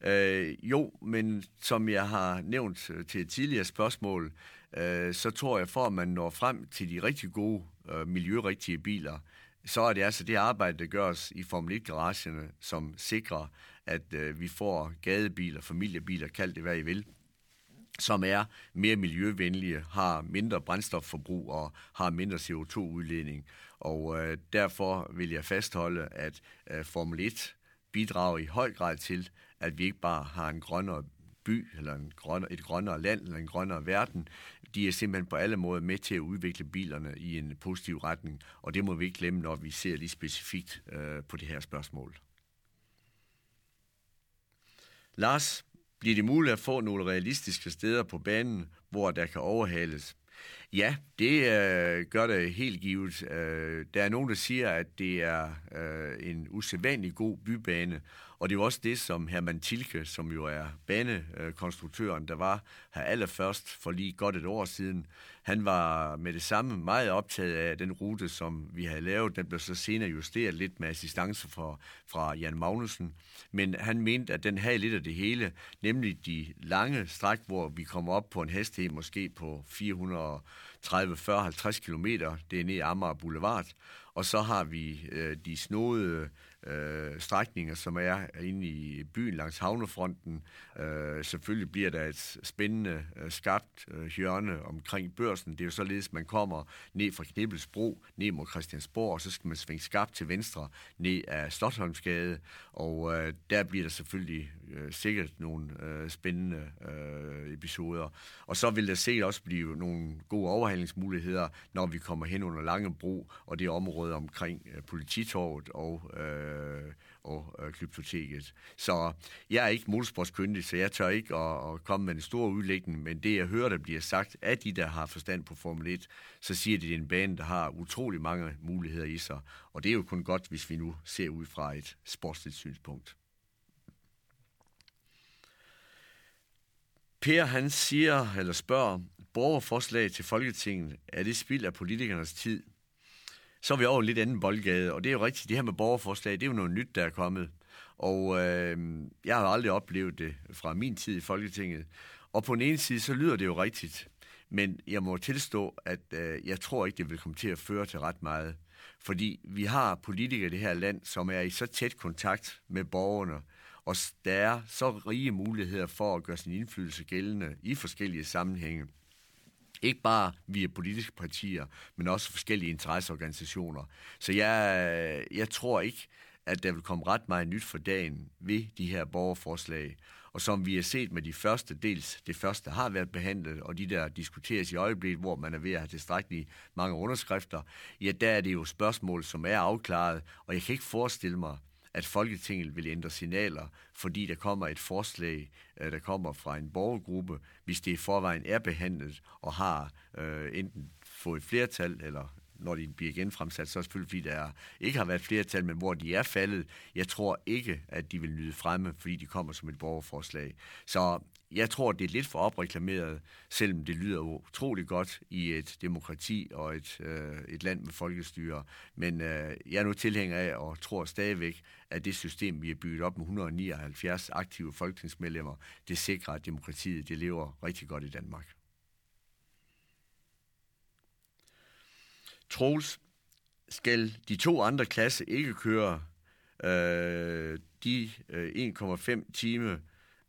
Øh, jo, men som jeg har nævnt øh, til et tidligere spørgsmål, øh, så tror jeg, for at man når frem til de rigtig gode, øh, miljørigtige biler, så er det altså det arbejde, der gøres i Formel 1-garagerne, som sikrer, at øh, vi får gadebiler, familiebiler, kald det hvad I vil, som er mere miljøvenlige, har mindre brændstofforbrug og har mindre CO2-udledning. Og øh, derfor vil jeg fastholde, at øh, Formel 1 bidrager i høj grad til, at vi ikke bare har en grønnere by, eller en grønnere, et grønnere land, eller en grønnere verden. De er simpelthen på alle måder med til at udvikle bilerne i en positiv retning, og det må vi ikke glemme, når vi ser lige specifikt øh, på det her spørgsmål. Lars, bliver det muligt at få nogle realistiske steder på banen, hvor der kan overhales? Ja, det øh, gør det helt givet. Øh, der er nogen, der siger, at det er øh, en usædvanlig god bybane, og det er jo også det, som Herman Tilke, som jo er banekonstruktøren, der var her allerførst for lige godt et år siden, han var med det samme meget optaget af den rute, som vi havde lavet. Den blev så senere justeret lidt med assistance fra, fra Jan Magnussen. Men han mente, at den havde lidt af det hele, nemlig de lange stræk, hvor vi kommer op på en hastighed måske på 400 30, 40, 50 km. Det er ned i Amager Boulevard. Og så har vi øh, de snodede øh, strækninger, som er inde i byen langs havnefronten. Øh, selvfølgelig bliver der et spændende, øh, skabt øh, hjørne omkring børsen. Det er jo således, man kommer ned fra Knibelsbro, ned mod Christiansborg, og så skal man svinge skabt til venstre ned af Slottsholmsgade, og øh, der bliver der selvfølgelig øh, sikkert nogle øh, spændende øh, episoder. Og så vil der sikkert også blive nogle gode overhandlingsmuligheder, når vi kommer hen under Langebro og det område omkring øh, polititorvet og øh, øh, og øh, Glyptoteket. Så jeg er ikke motorsportskyndig, så jeg tør ikke at, at komme med en stor udlægning, men det jeg hører, der bliver sagt af de, der har forstand på Formel 1, så siger de, at det er en bane, der har utrolig mange muligheder i sig, og det er jo kun godt, hvis vi nu ser ud fra et sportsligt synspunkt. Per han siger, eller spørger, borgerforslag til Folketinget, er det spild af politikernes tid? Så er vi over en lidt anden boldgade, og det er jo rigtigt, det her med borgerforslag, det er jo noget nyt, der er kommet. Og øh, jeg har aldrig oplevet det fra min tid i Folketinget. Og på den ene side, så lyder det jo rigtigt, men jeg må tilstå, at øh, jeg tror ikke, det vil komme til at føre til ret meget. Fordi vi har politikere i det her land, som er i så tæt kontakt med borgerne, og der er så rige muligheder for at gøre sin indflydelse gældende i forskellige sammenhænge. Ikke bare via politiske partier, men også forskellige interesseorganisationer. Så jeg, jeg tror ikke, at der vil komme ret meget nyt for dagen ved de her borgerforslag. Og som vi har set med de første, dels det første har været behandlet, og de der diskuteres i øjeblikket, hvor man er ved at have tilstrækkeligt mange underskrifter, ja, der er det jo spørgsmål, som er afklaret, og jeg kan ikke forestille mig, at Folketinget vil ændre signaler, fordi der kommer et forslag, øh, der kommer fra en borgergruppe, hvis det i forvejen er behandlet og har øh, enten fået flertal eller når de bliver genfremsat, så er det selvfølgelig, fordi der ikke har været flertal, men hvor de er faldet. Jeg tror ikke, at de vil nyde fremme, fordi de kommer som et borgerforslag. Så jeg tror, det er lidt for opreklameret, selvom det lyder utrolig godt i et demokrati og et, øh, et land med folkestyre. Men øh, jeg er nu tilhænger af og tror stadigvæk, at det system, vi har bygget op med 179 aktive folketingsmedlemmer, det sikrer, at demokratiet det lever rigtig godt i Danmark. Troels, skal de to andre klasse ikke køre øh, de øh, 1,5 timer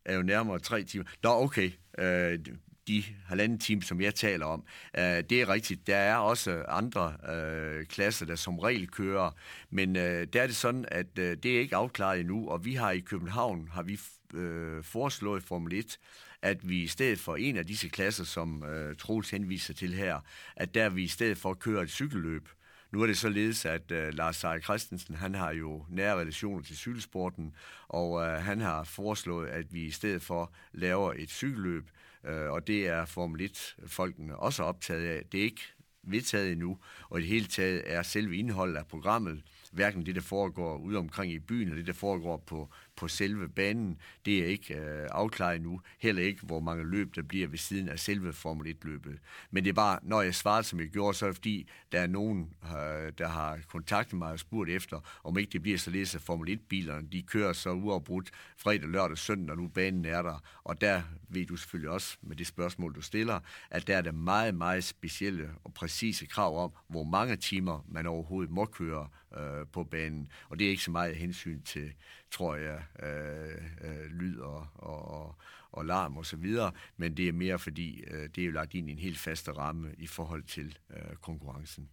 er jo nærmere tre timer. Nå, okay. Øh, de halvanden time, som jeg taler om. Øh, det er rigtigt. Der er også andre øh, klasser, der som regel kører, men øh, der er det sådan, at øh, det er ikke afklaret endnu, og vi har i København har vi øh, foreslået Formel 1, at vi i stedet for en af disse klasser, som øh, Troels henviser til her, at der vi i stedet for kører et cykelløb, nu er det således, at uh, Lars Seier Christensen, han har jo nære relationer til cykelsporten, og uh, han har foreslået, at vi i stedet for laver et cykelløb, uh, og det er Formel 1-folkene også optaget af. Det er ikke vedtaget endnu, og i det hele taget er selve indholdet af programmet, hverken det, der foregår ude omkring i byen, eller det, der foregår på, på selve banen, det er ikke øh, afklaret nu. Heller ikke, hvor mange løb der bliver ved siden af selve Formel 1-løbet. Men det er bare, når jeg svarer, som jeg gjorde, så er det fordi, der er nogen, øh, der har kontaktet mig og spurgt efter, om ikke det bliver så at Formel 1-bilerne, de kører så uafbrudt fredag, lørdag, søndag, når nu banen er der. Og der ved du selvfølgelig også, med det spørgsmål, du stiller, at der er der meget, meget specielle og præcise krav om, hvor mange timer man overhovedet må køre øh, på banen. Og det er ikke så meget hensyn til, tror jeg, øh, øh, lyd og, og, og larm og så videre, men det er mere fordi, øh, det er jo lagt ind i en helt faste ramme i forhold til øh, konkurrencen.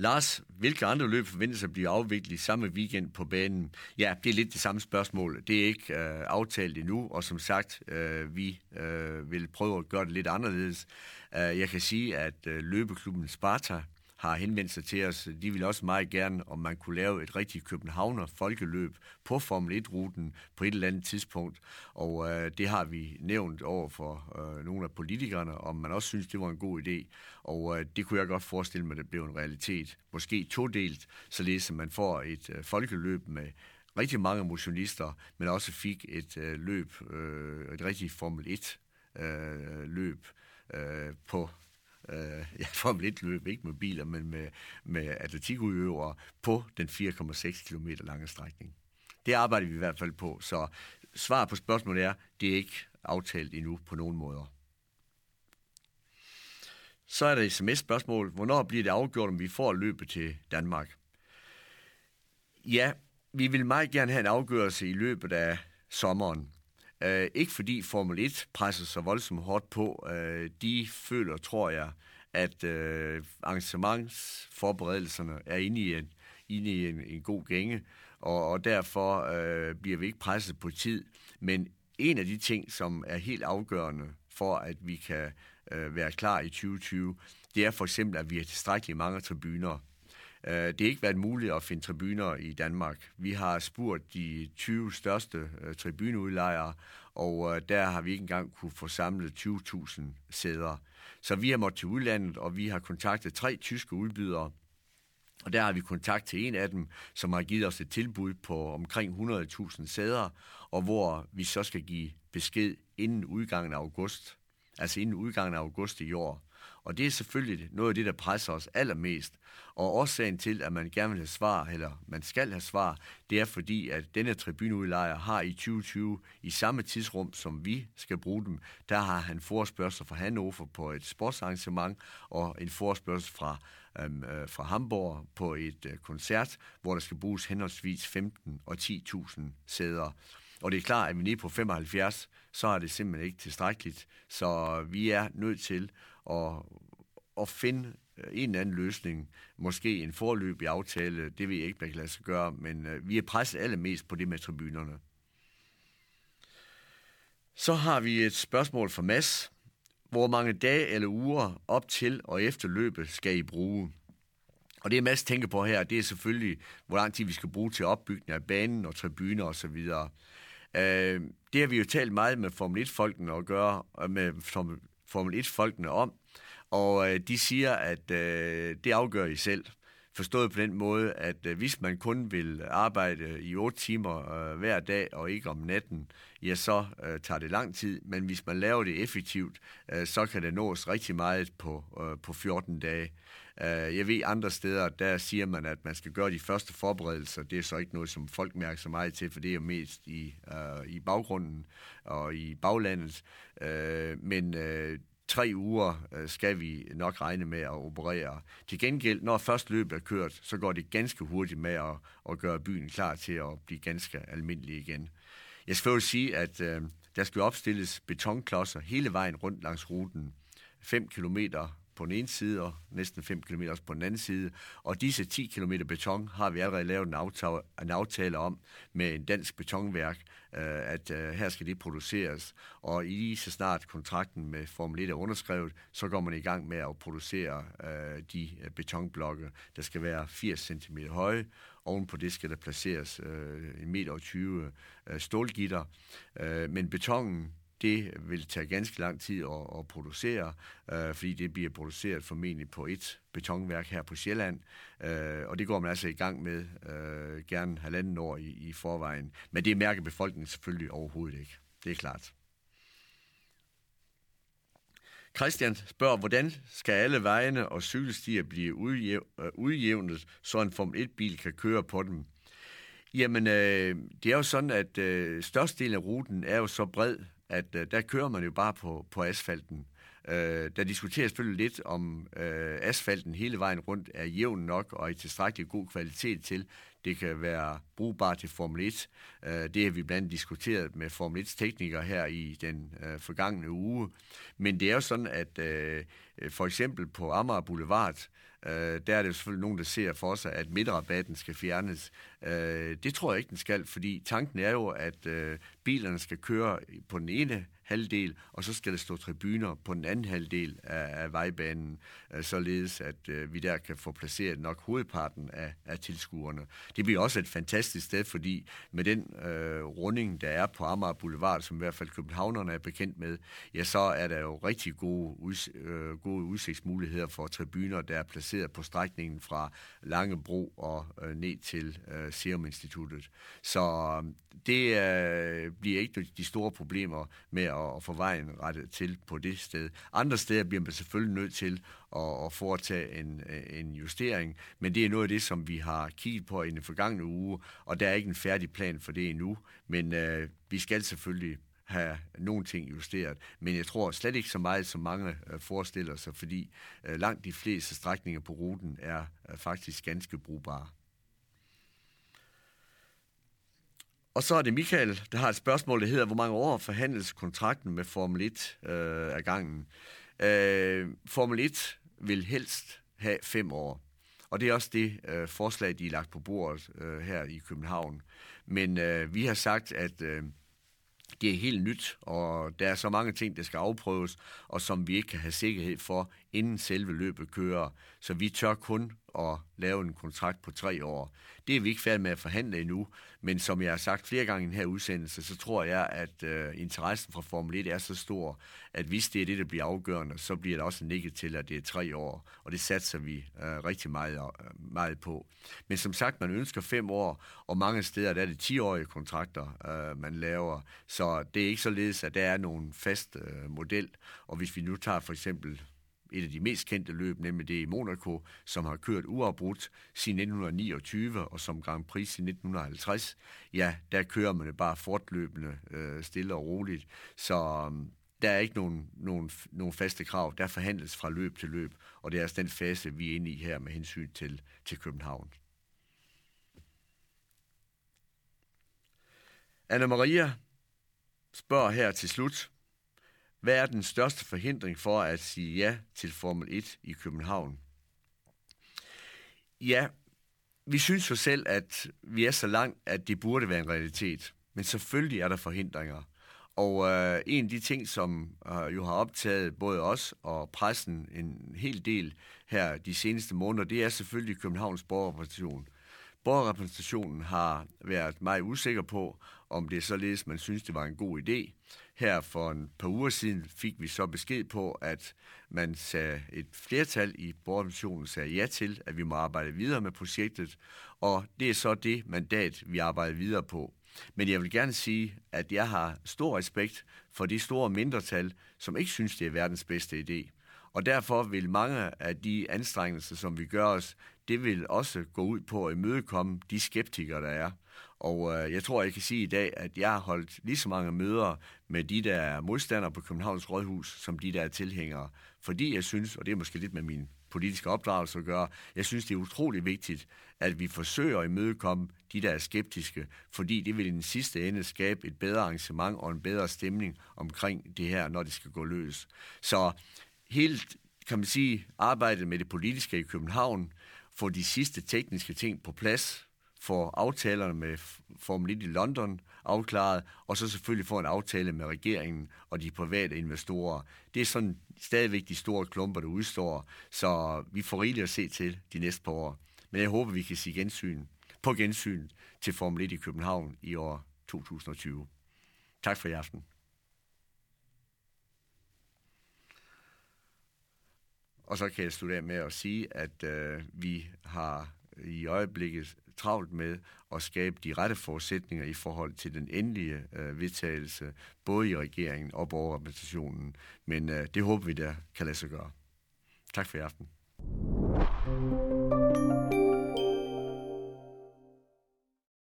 Lars, hvilke andre løb forventes at blive afviklet i samme weekend på banen? Ja, det er lidt det samme spørgsmål. Det er ikke øh, aftalt endnu, og som sagt, øh, vi øh, vil prøve at gøre det lidt anderledes. Uh, jeg kan sige, at øh, løbeklubben Sparta har henvendt sig til os. De vil også meget gerne, om man kunne lave et rigtigt Københavner folkeløb på Formel 1-ruten på et eller andet tidspunkt. Og øh, det har vi nævnt over for øh, nogle af politikerne, om man også synes, det var en god idé. Og øh, det kunne jeg godt forestille mig, at det blev en realitet. Måske todelt, således at man får et øh, folkeløb med rigtig mange motionister, men også fik et øh, løb, øh, et rigtigt Formel 1 øh, løb øh, på øh, ja, Formel 1 løb, ikke med biler, men med, med atletikudøvere på den 4,6 km lange strækning. Det arbejder vi i hvert fald på, så svar på spørgsmålet er, det er ikke aftalt endnu på nogen måder. Så er der sms-spørgsmål. Hvornår bliver det afgjort, om vi får løbet til Danmark? Ja, vi vil meget gerne have en afgørelse i løbet af sommeren. Øh, ikke fordi Formel 1 presser så voldsomt hårdt på. Øh, de føler, tror jeg, at øh, arrangementsforberedelserne er inde i en, inde i en, en god gænge, og, og derfor øh, bliver vi ikke presset på tid. Men en af de ting, som er helt afgørende for, at vi kan øh, være klar i 2020, det er for eksempel, at vi har tilstrækkeligt mange tribuner Øh, det har ikke været muligt at finde tribuner i Danmark. Vi har spurgt de 20 største øh, tribuneudlejere, og øh, der har vi ikke engang kunne få samlet 20.000 sæder. Så vi har måttet til udlandet, og vi har kontaktet tre tyske udbydere, og der har vi kontakt til en af dem, som har givet os et tilbud på omkring 100.000 sæder, og hvor vi så skal give besked inden udgangen af august, altså inden udgangen af august i år. Og det er selvfølgelig noget af det, der presser os allermest. Og årsagen til, at man gerne vil have svar, eller man skal have svar, det er fordi, at denne tribuneudlejer har i 2020, i samme tidsrum, som vi skal bruge dem, der har han forespørgsel fra Hannover på et sportsarrangement, og en forespørgsel fra, øhm, øh, fra Hamburg på et øh, koncert, hvor der skal bruges henholdsvis 15 og 10.000 sæder. Og det er klart, at vi er nede på 75, så er det simpelthen ikke tilstrækkeligt. Så vi er nødt til at, at finde en eller anden løsning, måske en forløb i aftale, det vil jeg ikke, man kan lade sig gøre, men øh, vi er presset allermest på det med tribunerne. Så har vi et spørgsmål fra Mads. Hvor mange dage eller uger op til og efter løbet skal I bruge? Og det Mads tænker på her, det er selvfølgelig, hvor lang tid vi skal bruge til opbygning af banen og tribuner osv. Øh, det har vi jo talt meget med Formel 1-folkene at gøre, med Formel 1-folkene om, Og øh, de siger, at øh, det afgør I selv. Forstået på den måde, at øh, hvis man kun vil arbejde i 8 timer øh, hver dag og ikke om natten, ja, så øh, tager det lang tid. Men hvis man laver det effektivt, øh, så kan det nås rigtig meget på, øh, på 14 dage. Øh, jeg ved andre steder, der siger man, at man skal gøre de første forberedelser. Det er så ikke noget, som folk mærker så meget til, for det er jo mest i, øh, i baggrunden og i baglandet. Øh, men øh, tre uger øh, skal vi nok regne med at operere. Til gengæld, når først løbet er kørt, så går det ganske hurtigt med at, at gøre byen klar til at blive ganske almindelig igen. Jeg skal jo sige, at øh, der skal opstilles betonklodser hele vejen rundt langs ruten. 5 kilometer på den ene side og næsten 5 km på den anden side. Og disse 10 km beton har vi allerede lavet en aftale, en aftale om med en dansk betonværk, øh, at øh, her skal det produceres. Og i så snart kontrakten med Formel 1 er underskrevet, så går man i gang med at producere øh, de øh, betonblokke, der skal være 80 cm høje. Ovenpå det skal der placeres øh, 1,20 meter øh, stålgitter. Øh, men betongen, det vil tage ganske lang tid at, at producere, øh, fordi det bliver produceret formentlig på et betonværk her på Sjælland, øh, og det går man altså i gang med øh, gerne halvanden år i, i forvejen. Men det mærker befolkningen selvfølgelig overhovedet ikke. Det er klart. Christian spørger, hvordan skal alle vejene og cykelstier blive øh, udjævnet, så en Formel 1-bil kan køre på dem? Jamen, øh, det er jo sådan, at øh, størstedelen af ruten er jo så bred, at øh, der kører man jo bare på, på asfalten. Øh, der diskuteres selvfølgelig lidt om øh, asfalten hele vejen rundt er jævn nok og i tilstrækkelig god kvalitet til, det kan være brugbart til Formel 1. Øh, det har vi blandt andet diskuteret med Formel 1 teknikere her i den øh, forgangne uge. Men det er jo sådan, at øh, for eksempel på Amager Boulevard, Øh, der er det jo selvfølgelig nogen, der ser for sig, at midtrabatten skal fjernes. Øh, det tror jeg ikke, den skal, fordi tanken er jo, at øh, bilerne skal køre på den ene halvdel, og så skal der stå tribuner på den anden halvdel af, af vejbanen, øh, således at øh, vi der kan få placeret nok hovedparten af, af tilskuerne. Det bliver også et fantastisk sted, fordi med den øh, runding, der er på Amager Boulevard, som i hvert fald københavnerne er bekendt med, ja, så er der jo rigtig gode, uds, øh, gode udsigtsmuligheder for tribuner, der er placeret på strækningen fra Langebro og øh, ned til øh, Serum Instituttet. Så øh, det øh, bliver ikke de store problemer med at, at få vejen rettet til på det sted. Andre steder bliver man selvfølgelig nødt til at, at foretage en, en justering, men det er noget af det, som vi har kigget på i den forgangne uge, og der er ikke en færdig plan for det endnu, men øh, vi skal selvfølgelig have nogle ting justeret. Men jeg tror slet ikke så meget, som mange øh, forestiller sig, fordi øh, langt de fleste strækninger på ruten er øh, faktisk ganske brugbare. Og så er det Michael, der har et spørgsmål, der hedder, hvor mange år forhandles kontrakten med Formel 1 øh, af gangen? Øh, Formel 1 vil helst have fem år. Og det er også det øh, forslag, de er lagt på bordet øh, her i København. Men øh, vi har sagt, at øh, det er helt nyt, og der er så mange ting, der skal afprøves, og som vi ikke kan have sikkerhed for, inden selve løbet kører. Så vi tør kun at lave en kontrakt på tre år. Det er vi ikke færdige med at forhandle endnu, men som jeg har sagt flere gange i den her udsendelse, så tror jeg, at øh, interessen fra Formel 1 er så stor, at hvis det er det, der bliver afgørende, så bliver der også nikket til, at det er tre år, og det satser vi øh, rigtig meget, øh, meget på. Men som sagt, man ønsker fem år, og mange steder der er det 10-årige kontrakter, øh, man laver, så det er ikke således, at der er nogen fast øh, model, og hvis vi nu tager for eksempel et af de mest kendte løb, nemlig det i Monaco, som har kørt uafbrudt siden 1929 og som Grand Prix siden 1950, ja, der kører man det bare fortløbende, øh, stille og roligt. Så um, der er ikke nogen, nogen, nogen faste krav. Der forhandles fra løb til løb, og det er altså den fase, vi er inde i her med hensyn til, til København. Anna Maria spørger her til slut, hvad er den største forhindring for at sige ja til Formel 1 i København? Ja, vi synes jo selv, at vi er så langt, at det burde være en realitet. Men selvfølgelig er der forhindringer. Og øh, en af de ting, som øh, jo har optaget både os og pressen en hel del her de seneste måneder, det er selvfølgelig Københavns borgerrepræsentation. Borgerrepræsentationen har været meget usikker på, om det er således, man synes, det var en god idé her for en par uger siden fik vi så besked på, at man sagde et flertal i borgermissionen sagde ja til, at vi må arbejde videre med projektet, og det er så det mandat, vi arbejder videre på. Men jeg vil gerne sige, at jeg har stor respekt for de store mindretal, som ikke synes, det er verdens bedste idé. Og derfor vil mange af de anstrengelser, som vi gør os, det vil også gå ud på at imødekomme de skeptikere, der er. Og øh, jeg tror, jeg kan sige i dag, at jeg har holdt lige så mange møder med de, der er modstandere på Københavns Rådhus, som de, der er tilhængere. Fordi jeg synes, og det er måske lidt med min politiske opdragelse at gøre, jeg synes, det er utrolig vigtigt, at vi forsøger at imødekomme de, der er skeptiske, fordi det vil i den sidste ende skabe et bedre arrangement og en bedre stemning omkring det her, når det skal gå løs. Så helt, kan man sige, arbejdet med det politiske i København, få de sidste tekniske ting på plads, får aftalerne med Formel 1 i London afklaret, og så selvfølgelig få en aftale med regeringen og de private investorer. Det er sådan stadigvæk de store klumper, der udstår, så vi får rigeligt at se til de næste par år. Men jeg håber, vi kan sige gensyn, på gensyn til Formel 1 i København i år 2020. Tak for i aften. Og så kan jeg slutte af med at sige, at øh, vi har i øjeblikket travlt med at skabe de rette forudsætninger i forhold til den endelige øh, vedtagelse, både i regeringen og borgerrepræsentationen. Men øh, det håber vi, der kan lade sig gøre. Tak for i aften.